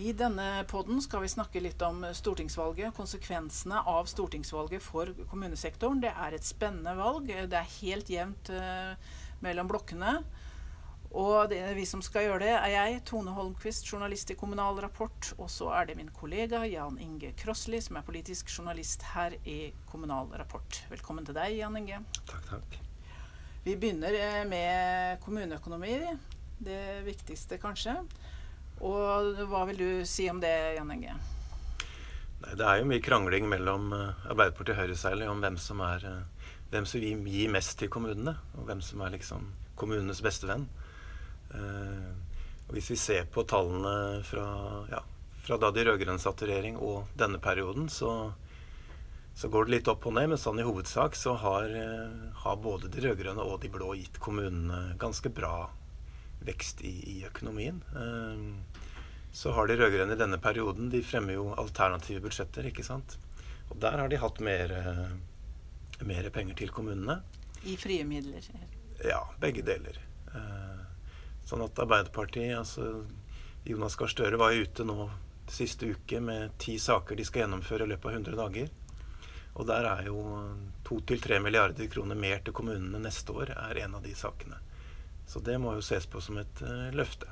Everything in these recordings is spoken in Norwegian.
I denne podden skal vi snakke litt om stortingsvalget, konsekvensene av stortingsvalget for kommunesektoren. Det er et spennende valg. Det er helt jevnt uh, mellom blokkene. Og det, vi som skal gjøre det, er jeg, Tone Holmquist, journalist i Kommunal Rapport. Og så er det min kollega Jan Inge Krossli, som er politisk journalist her i Kommunal Rapport. Velkommen til deg, Jan Inge. Takk, takk. Vi begynner eh, med kommuneøkonomi. Det viktigste, kanskje. Og hva vil du si om det, Jan Inge? Nei, det er jo mye krangling mellom uh, Arbeiderpartiet og Høyre om hvem som er uh, hvem som gir mest til kommunene, og hvem som er liksom kommunenes beste venn. Uh, og hvis vi ser på tallene fra, ja, fra da de rød-grønne satt i regjering og denne perioden, så, så, går det litt opp og ned. Men sånn i hovedsak så har, har både de rød-grønne og de blå gitt kommunene ganske bra vekst i, i økonomien. Uh, så har de rød-grønne i denne perioden De fremmer jo alternative budsjetter, ikke sant. Og der har de hatt mer, eh, mer penger til kommunene. I frie midler? Ja, begge deler. Eh, sånn at Arbeiderpartiet altså Jonas Gahr Støre var jo ute nå siste uke med ti saker de skal gjennomføre i løpet av 100 dager. Og der er jo to til tre milliarder kroner mer til kommunene neste år er en av de sakene. Så det må jo ses på som et uh, løfte.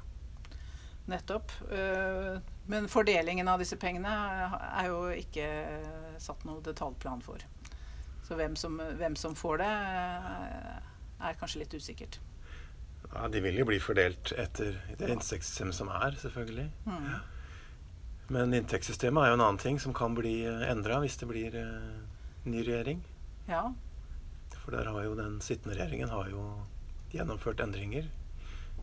Nettopp. Eh, men fordelingen av disse pengene er jo ikke satt noe detaljplan for. Så hvem som, hvem som får det, eh, er kanskje litt usikkert. Ja, De vil jo bli fordelt etter det inntektssystemet som er, selvfølgelig. Mm. Men inntektssystemet er jo en annen ting som kan bli endra hvis det blir ny regjering. Ja. For der har jo den sittende regjeringen har jo gjennomført endringer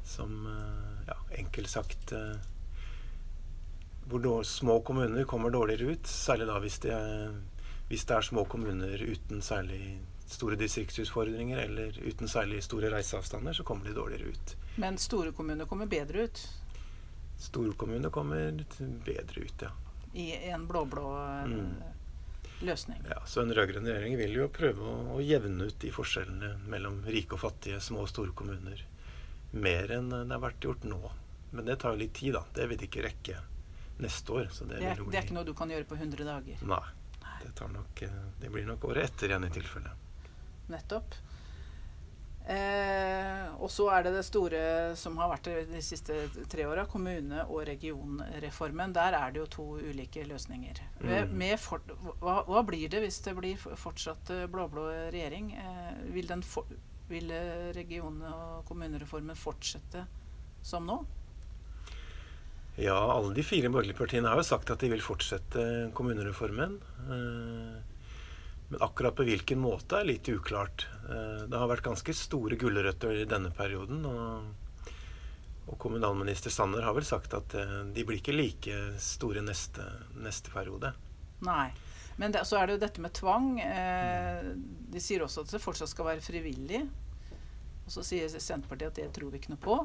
som uh, ja, enkelt sagt eh, hvor små kommuner kommer dårligere ut. Særlig da hvis det, hvis det er små kommuner uten særlig store distriktsutfordringer eller uten særlig store reiseavstander, så kommer de dårligere ut. Men store kommuner kommer bedre ut? Store kommuner kommer bedre ut, ja. I en blå-blå eh, mm. løsning? Ja, så en rød-grønn regjering vil jo prøve å, å jevne ut de forskjellene mellom rike og fattige, små og store kommuner mer enn det har vært gjort nå. Men det tar jo litt tid, da. Det vil ikke rekke neste år. Det, det, er, det, er, ikke noe du kan gjøre på 100 dager? Nei. Det, nok, eh, det blir nok året etter igjen i tilfelle. Nettopp. Eh, og så er det det store som har vært de siste tre åra, kommune- og regionreformen. Der er det jo to ulike løsninger. Mm. For, hva, hva, blir det hvis det blir fortsatt eh, blå-blå regjering? Eh, vil den for, vil region- og kommunereformen fortsette som nå? Ja, alle de fire borgerlige partiene har jo sagt at de vil fortsette kommunereformen. Eh, men akkurat på hvilken måte er litt uklart. Eh, det har vært ganske store gulrøtter i denne perioden. Og, og kommunalminister Sanner har vel sagt at eh, de blir ikke like store neste, neste periode. Nei. Men det, så er det jo dette med tvang. Eh, de sier også at det fortsatt skal være frivillig. Og så sier Senterpartiet at det tror vi ikke noe på.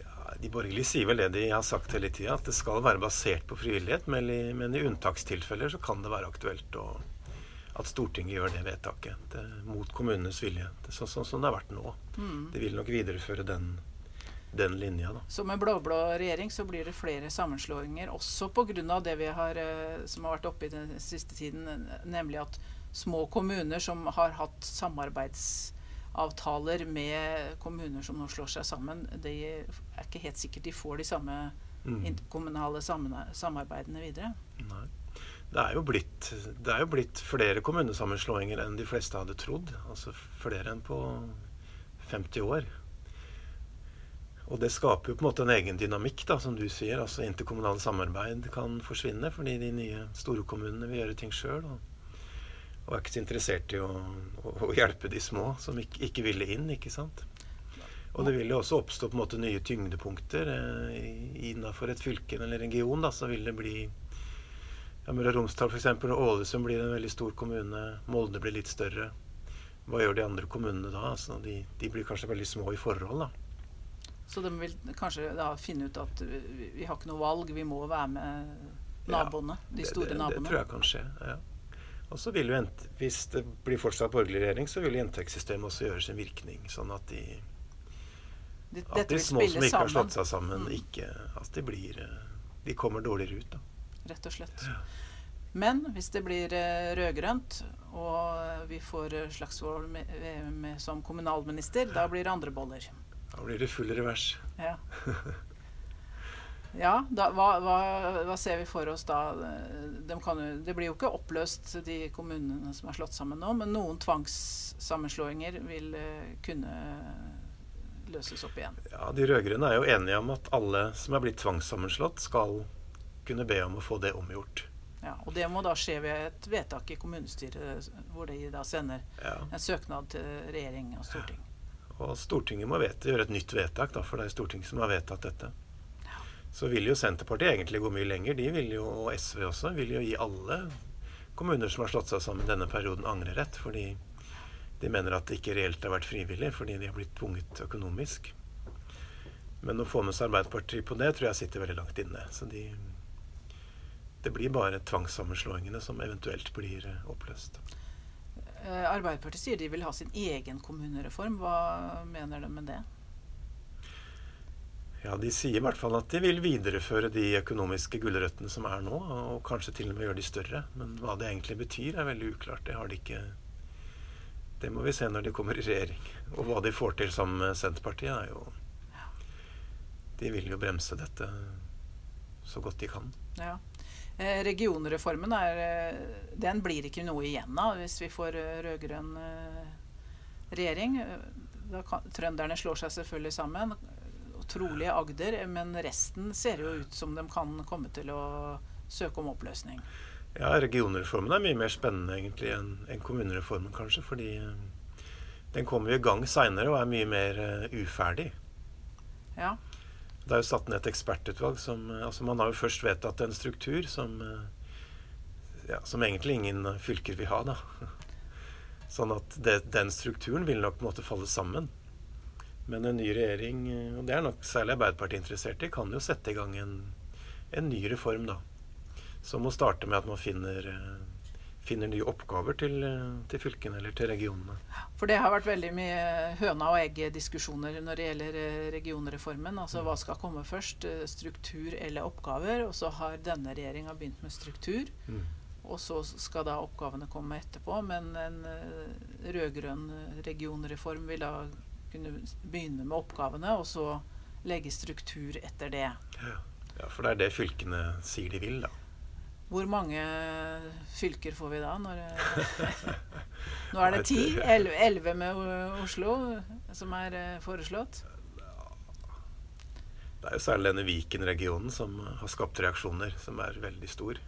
Ja, de borgerlige sier vel det de har sagt hele tida, at det skal være basert på frivillighet. Men i, men i unntakstilfeller så kan det være aktuelt å, at Stortinget gjør det vedtaket. Det, mot kommunenes vilje. Det sånn, så, som det har vært nå. Mm. De vil nok videreføre den den linja. Da. Så med blå-blå regjering så blir det flere sammenslåinger, også pga. det vi har, eh, som har vært oppe i den siste tiden, nemlig at små kommuner som har hatt samarbeidsavtaler med kommuner som nå slår seg sammen, det er ikke helt sikkert de får de samme mm. interkommunale samarbeidene videre. Nei. Det er, blitt, det er, jo blitt, flere kommunesammenslåinger enn de fleste hadde trodd. Altså flere enn på 50 år. Og det skaper jo på en måte en egen dynamikk, da, som du sier. altså Interkommunalt samarbeid kan forsvinne fordi de nye storkommunene vil gjøre ting sjøl. Og, og, er ikke så interessert i å, å, å hjelpe de små som ikke, ikke, ville inn. ikke sant? Og det vil jo også oppstå på en måte nye tyngdepunkter eh, innafor et fylke eller region. da, Så vil det bli ja, Møre og Romsdal f.eks. Ålesund blir en veldig stor kommune. Molde blir litt større. Hva gjør de andre kommunene da? Altså, de, de blir kanskje veldig små i forhold. da. Så de vil kanskje da finne ut at vi, vi har ikke noe valg, vi må være med naboene. Ja, de store det, det, naboene. Det tror jeg kan skje. ja. Og så vil jo, Hvis det blir fortsatt borgerlig regjering, så vil inntektssystemet også gjøre sin virkning. Sånn at de De, at de små som ikke har slått seg sammen, mm. ikke, at de, blir, de kommer dårligere ut. da. Rett og slett. Ja. Men hvis det blir uh, rød-grønt, og vi får Slagsvold med, med, som kommunalminister, da blir det andre boller. Da blir det full revers. Ja. Ja, da, hva, hva, hva, ser vi for oss da? De kan, det blir jo ikke oppløst, de kommunene som er slått sammen nå, men noen tvangssammenslåinger vil uh, kunne løses opp igjen. Ja, De rød-grønne er jo enige om at alle som er blitt tvangssammenslått, skal kunne be om å få det omgjort. Ja, og Det må da skje ved et vedtak i kommunestyret, hvor de da sender ja. en søknad til regjering og storting. Ja. Og Stortinget må vete, gjøre et nytt vedtak, da, for det er Stortinget som har vedtatt dette så vil jo Senterpartiet egentlig gå mye lenger. De vil jo, og SV også, vil jo gi alle kommuner som har slått seg sammen denne perioden, angrerett. Fordi de mener at det ikke reelt har vært frivillig, fordi de har blitt tvunget økonomisk. Men å få med seg Arbeiderpartiet på det tror jeg sitter veldig langt inne. Så de, det blir bare tvangssammenslåingene som eventuelt blir eh, oppløst. Eh, Arbeiderpartiet sier de vil ha sin egen kommunereform. Hva mener de med det? Ja, De sier i hvert fall at de vil videreføre de økonomiske gulrøttene som er nå, og kanskje til og med gjøre de større. Men hva det egentlig betyr, er veldig uklart. Det har de ikke Det må vi se når de kommer i regjering. Og hva de får til sammen med Senterpartiet, er jo De vil jo bremse dette så godt de kan. Ja. Eh, regionreformen er, eh, den blir ikke noe igjen av hvis vi får eh, rød-grønn regjering. Kan, trønderne slår seg selvfølgelig sammen trolig Agder, men resten ser jo ut som de kan komme til å søke om oppløsning. Ja, regionreformen er mye mer spennende egentlig enn en kommunereformen, kanskje. Fordi den kommer jo i gang seinere og er mye mer uh, uferdig. Ja. Det er jo satt ned et ekspertutvalg som eh, altså Man har jo først vedtatt en struktur som, uh, ja, som egentlig ingen fylker vil ha, da. Sånn at det, den strukturen vil nok på en måte falle sammen. Men en ny regjering, og det er nok særlig Arbeiderpartiet interessert i, kan jo sette i gang en, en ny reform, da. Som må starte med at man finner, finner nye oppgaver til, til, fylkene eller til regionene. For det har vært veldig mye høna og egg-diskusjoner når det gjelder eh, regionreformen. Altså hva skal komme først? Eh, struktur eller oppgaver? Og så har denne regjeringa begynt med struktur. Mm. Og så skal da oppgavene komme etterpå. Men en eh, rød-grønn regionreform vil da kunne begynne med oppgavene, og så legge struktur etter det. Ja. ja, for det er det fylkene sier de vil, da. Hvor mange fylker får vi da? Nå er det ti? Elleve med Oslo som er eh, foreslått? Det er jo særlig denne Viken-regionen som har skapt reaksjoner, som er veldig stor.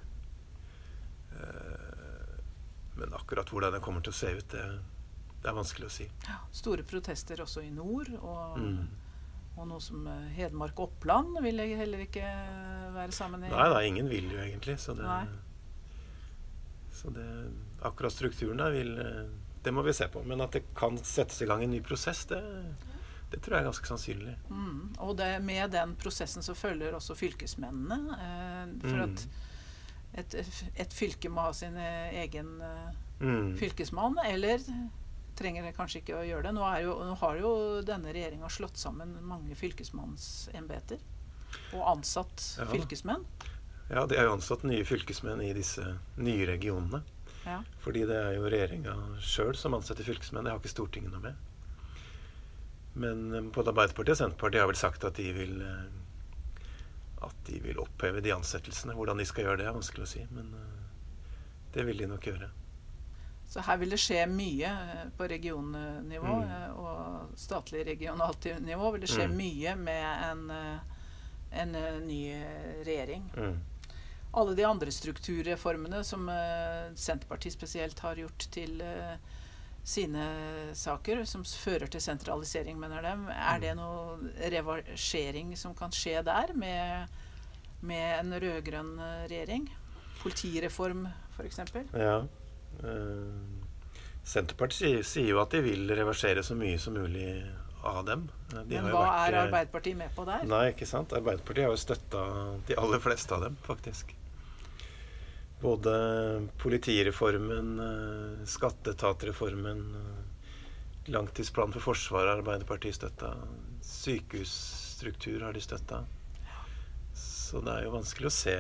Eh, men akkurat hvordan det kommer til å se ut, det det er vanskelig å si. Ja, store protester også i nord. Og, mm. Og noe som eh, Hedmark og Oppland vil heller ikke være sammen i. Nei, da, ingen vil jo egentlig. Så det, så det Akkurat strukturen der vil eh, Det må vi se på. Men at det kan settes i gang en ny prosess, det, det tror jeg er ganske sannsynlig. Mm. Og det, med den prosessen så følger også fylkesmennene. Eh, for mm. at et, et, fylke må ha sin eh, egen eh, mm. fylkesmann, eller trenger kanskje ikke å gjøre det. Nå, jo, nå har jo denne regjeringa slått sammen mange fylkesmannsembeter og ansatt ja. fylkesmenn. Ja, de har jo ansatt nye fylkesmenn i disse nye regionene. Ja. Fordi det er jo regjeringa sjøl som ansetter fylkesmenn. Det har ikke Stortinget noe med. Men eh, både Arbeiderpartiet og Senterpartiet har vel sagt at de vil eh, at de vil oppheve de ansettelsene. Hvordan de skal gjøre det, er vanskelig å si. Men eh, det vil de nok gjøre. Så her vil det skje mye eh, på regionnivå mm. Eh, og statlig regionalt nivå. vil det skje mm. mye med en, eh, en ny regjering. Mm. Alle de andre strukturreformene som Senterpartiet spesielt har gjort til sine saker, som fører til sentralisering, mener dem. Er mm. det noe reversering som kan skje der, med, med en rød-grønn regjering? Politireform, f.eks.? Ja. Eh, Senterpartiet sier jo at de vil reversere så mye som mulig av dem. Eh, de Men hva vært, er eh, Arbeiderpartiet med på der? Nei, ikke sant. Arbeiderpartiet har jo støtta de aller fleste av dem, faktisk. Både politireformen, skatteetatreformen, Langtidsplanen for Forsvaret har Arbeiderpartiet støtta. Sykehusstruktur har de støtta. Så det er jo vanskelig å se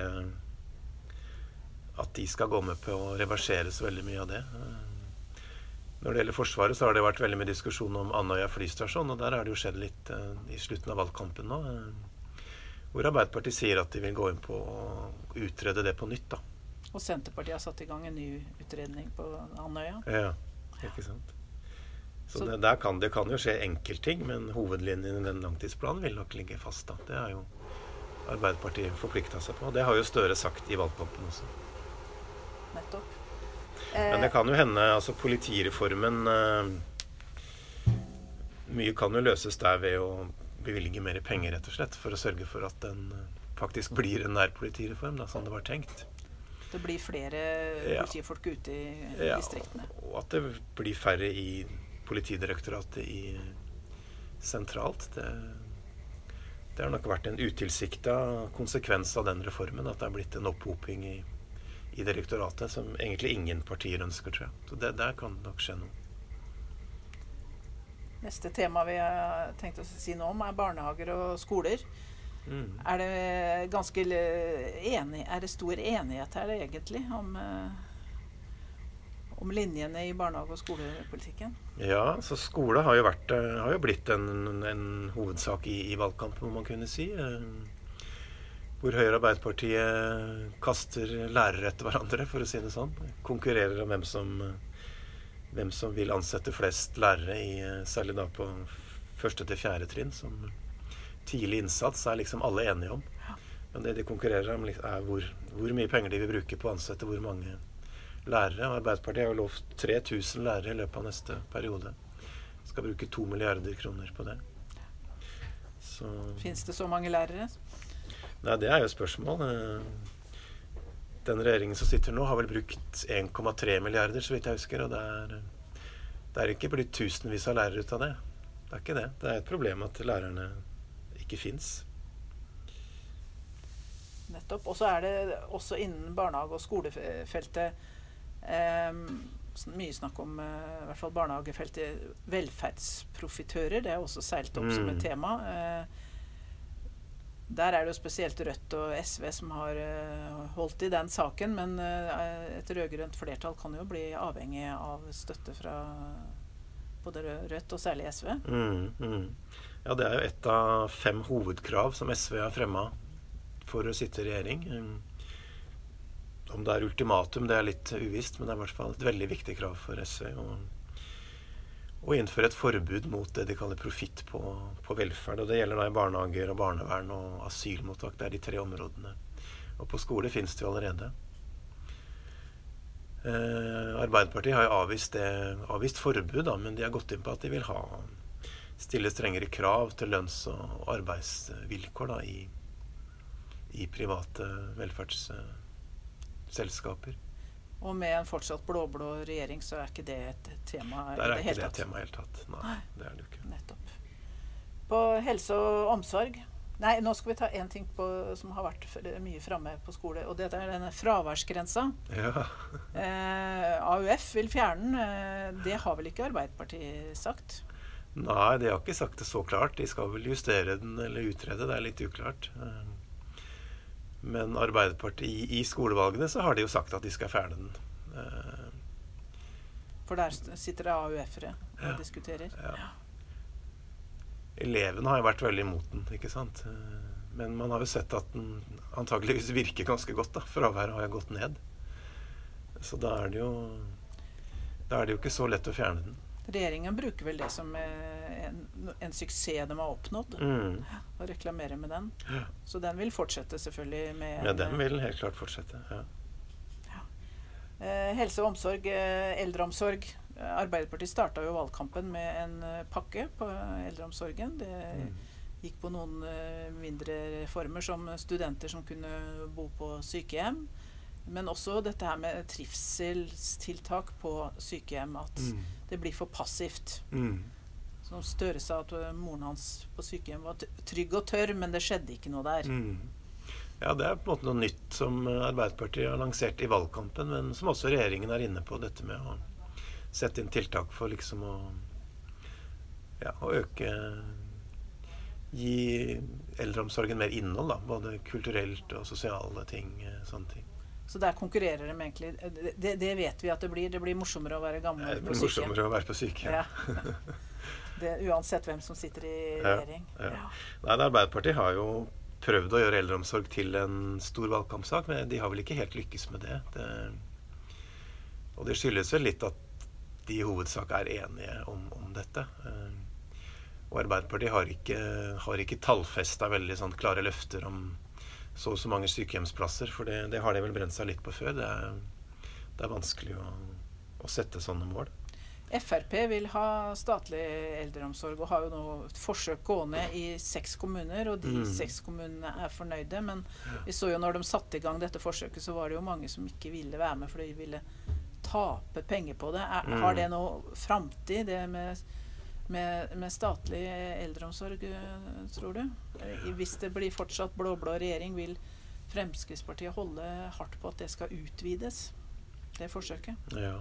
at de skal gå med på å reversere så veldig mye av det. Når det gjelder Forsvaret, så har det vært veldig mye diskusjon om Andøya flystasjon. Og der har det jo skjedd litt uh, i slutten av valgkampen nå. Uh, hvor Arbeiderpartiet sier at de vil gå inn på å utrede det på nytt. da. Og Senterpartiet har satt i gang en ny utredning på Andøya. Ja, ikke sant. Så, så det, der kan, det kan jo skje enkeltting, men hovedlinjen i den langtidsplanen vil nok ligge fast. da. Det har jo Arbeiderpartiet forplikta seg på. Og Det har jo Støre sagt i valgkampen også. Nettopp. Men det kan jo hende altså politireformen uh, Mye kan jo løses der ved å bevilge mer penger, rett og slett, for å sørge for at den uh, faktisk blir en nærpolitireform, da, som det var tenkt. Det blir flere ja. politifolk ute i ja, distriktene? Og at det blir færre i Politidirektoratet i sentralt. Det, det har nok vært en utilsikta konsekvens av den reformen at det er blitt en opphoping i i direktoratet som egentlig ingen partier ønsker, tror jeg. Så det, der kan det nok skje noe. Neste tema vi har tenkt å si noe om, er barnehager og skoler. Mm. Er det ganske enig, er det stor enighet her egentlig om, eh, om linjene i barnehage- og skolepolitikken? Ja, så skole har jo, vært, eh, har jo blitt en, en hovedsak i, i, valgkampen, må man kunne si. Eh, hvor Høyre og Arbeiderpartiet kaster lærere etter hverandre, for å si det sånn. Konkurrerer om hvem som, hvem som vil ansette flest lærere, i, særlig da på første til fjerde trinn. Som tidlig innsats er liksom alle enige om. Men det de konkurrerer om, er hvor, hvor mye penger de vil bruke på å ansette hvor mange lærere. Arbeiderpartiet har lovt 3000 lærere i løpet av neste periode. Skal bruke to milliarder kroner på det. Fins det så mange lærere? Nei, det er jo et spørsmål. Eh, den regjeringen som sitter nå, har vel brukt 1,3 milliarder, så vidt jeg husker. Og det er, det er ikke blitt tusenvis av lærere ut av det. Det er ikke det. Det er et problem at lærerne ikke fins. Nettopp. Og så er det også innen barnehage- og skolefeltet eh, mye snakk om eh, i hvert fall barnehagefeltet velferdsprofitører. Det er også seilt opp mm. som et mm. tema. Eh, der er det jo spesielt Rødt og SV som har uh, holdt i den saken. Men uh, et rød-grønt flertall kan jo bli avhengig av støtte fra både Rødt og særlig SV. Mm, mm. Ja, det er jo et av fem hovedkrav som SV har fremma for å sitte i regjering. Um, om det er ultimatum, det er litt uvisst, men det er i hvert fall et veldig viktig krav for SV. Og å innføre et forbud mot det de kaller profitt på, på, velferd. og Det gjelder da i barnehager og barnevern og asylmottak. Det er de tre områdene. Og på skole finnes det jo allerede. Eh, Arbeiderpartiet har jo avvist, det, avvist forbud, da, men de har gått inn på at de vil ha stille strengere krav til lønns- og arbeidsvilkår da, i, i private velferdsselskaper. Og med en fortsatt blå-blå regjering så er ikke det et tema i det, det hele tatt. Det er ikke det temaet i hele tatt. Nei, Nei, det er det jo ikke. Nettopp. På helse og omsorg Nei, nå skal vi ta én ting på, som har vært mye framme på skole. Og det er denne fraværsgrensa. Ja. eh, AUF vil fjerne den. Eh, det har vel ikke Arbeiderpartiet sagt? Nei, de har ikke sagt det så klart. De skal vel justere den eller utrede. Det er litt uklart. Eh, men Arbeiderpartiet i, i skolevalgene så har de jo sagt at de skal fjerne den. Eh, For der sitter det AUF-ere og ja, diskuterer? Ja. Elevene har jo vært veldig imot den, ikke sant. Eh, men man har jo sett at den antageligvis virker ganske godt. da. Fraværet har jo gått ned. Så da er det jo Da er det jo ikke så lett å fjerne den. Regjeringen bruker vel det som eh, en, en suksess de har oppnådd, mm. og reklamerer med den. Ja. Så den vil fortsette, selvfølgelig. Med, ja, den vil helt klart fortsette. ja. ja. Eh, helse og omsorg, eh, eldreomsorg. Arbeiderpartiet starta jo valgkampen med en eh, pakke på eldreomsorgen. Det mm. gikk på noen eh, mindre reformer, som studenter som kunne bo på sykehjem. Men også dette her med trivselstiltak på sykehjem. At mm. det blir for passivt. Mm. Som Støre sa at moren hans på sykehjem var trygg og tørr, men det skjedde ikke noe der. Mm. Ja, det er på en måte noe nytt som Arbeiderpartiet har lansert i valgkampen, men som også regjeringen er inne på, dette med å sette inn tiltak for liksom å ja, å øke Gi eldreomsorgen mer innhold, da. Både kulturelt og sosiale ting. eh, Sånne ting. Så der konkurrerer de egentlig. Det, det vet vi at det blir. Det blir morsommere å være gammel på sykehjem. morsommere å være på sykehjem. Ja. Det, uansett hvem som sitter i regjering. ja. Ja. Nei, Arbeiderpartiet har jo prøvd å gjøre eldreomsorg til en stor valgkampsak, men de har vel ikke helt lykkes med det. det og det skyldes vel litt at de i hovedsak er enige om, om dette. Eh, Og Arbeiderpartiet har ikke, har ikke tallfesta veldig sånn klare løfter om så og så mange sykehjemsplasser, for det, det har de vel brent seg litt på før. Det er, det er vanskelig å, å sette sånne mål. Frp vil ha statlig eldreomsorg og har jo nå et forsøk gående i seks kommuner, og de Mm. seks kommunene er fornøyde. Men vi så jo når de satte i gang dette forsøket, så var det jo mange som ikke ville være med, for de ville tape penger på det. Er, Mm. Har det noe framtid, det med, med, med statlig eldreomsorg, eh, tror du? Eh, Hvis det blir fortsatt blå-blå regjering, vil Fremskrittspartiet holde hardt på at det skal utvides, det forsøket? Ja.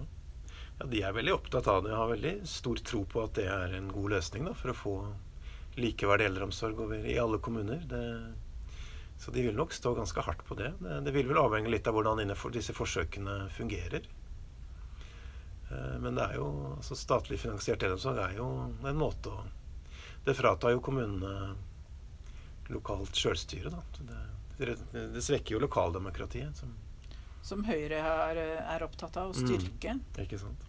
ja, de er veldig opptatt av det. Jeg Har veldig stor tro på at det er en god løsning da, for å få likeverdig eldreomsorg over i alle kommuner. Det, så de vil nok stå ganske hardt på det. det. Det vil vel avhenge litt av hvordan disse forsøkene fungerer. Eh, Men det er jo, altså statlig finansiert eldreomsorg er jo en måte å Det fratar jo kommunene lokalt sjølstyre, da. Det, det, svekker jo lokaldemokratiet. Som, Som Høyre er, er opptatt av å Mm. styrke. ikke sant?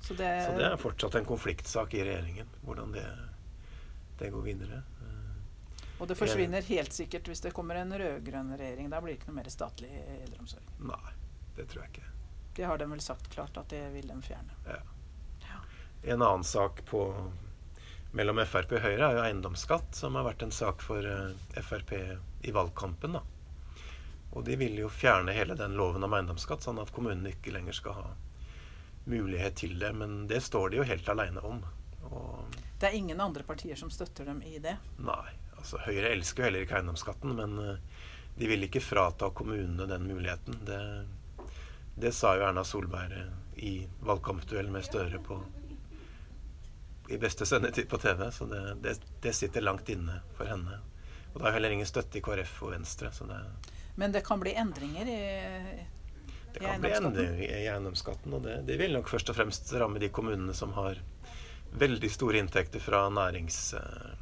Så det, Så det er fortsatt en konfliktsak i regjeringen, hvordan det, det går videre. Eh, og det forsvinner helt sikkert hvis det kommer en rød-grønn regjering. Da blir det ikke noe mer statlig eldreomsorg. Nei, det tror jeg ikke. Det har de vel sagt klart at det vil de fjerne. En annen sak på, mellom Frp og Høyre er jo eiendomsskatt, som har vært en sak for eh, Frp i valgkampen. da. Og de vil jo fjerne hele den loven om eiendomsskatt, sånn at kommunene ikke lenger skal ha mulighet til det. Men det står de jo helt aleine om. Og Det er ingen andre partier som støtter dem i det. Nei. altså Høyre elsker jo heller ikke eiendomsskatten, men eh, de vil ikke frata kommunene den muligheten. Det, det sa jo Erna Solberg eh, i valgkampduell med Støre på i beste sendetid på TV, så det, det, det sitter langt inne for henne. Og det har heller ingen støtte i KrF og Venstre, så det, Men det kan bli endringer i det kan bli endringer i eiendomsskatten. Og det, det vil nok først og fremst ramme de kommunene som har veldig store inntekter fra nærings, eh,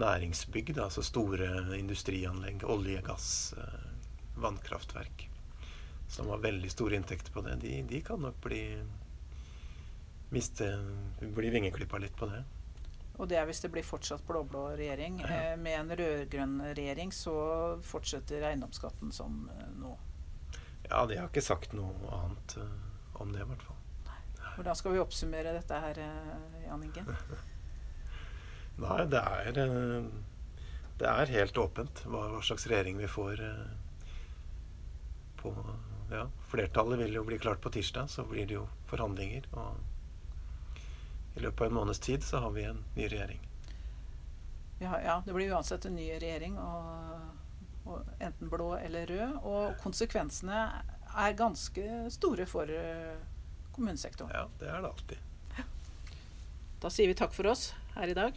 næringsbygg, altså store industrianlegg, olje, gass, eh, vannkraftverk, som har veldig store inntekter på det. De, de kan nok bli miste bli vingeklippa litt på det. Og det er hvis det blir fortsatt blå-blå regjering. Ja. ja. Med en rød-grønn regjering så fortsetter eiendomsskatten som eh, nå. Ja, de har ikke sagt noe annet eh, om det, i hvert fall. Hvordan skal vi oppsummere dette her, eh, Jan Inge? Nei, det er eh, Det er helt åpent hva, hva slags regjering vi får eh, på Ja, flertallet vil jo bli klart på tirsdag, så blir det jo forhandlinger. Og i løpet av en måneds tid så har vi en ny regjering. Ja, ja, det blir uansett en ny regjering, og, og enten blå eller rød. Og konsekvensene er ganske store for eh, kommunesektoren. Ja, det er det alltid. Da sier vi takk for oss her i dag.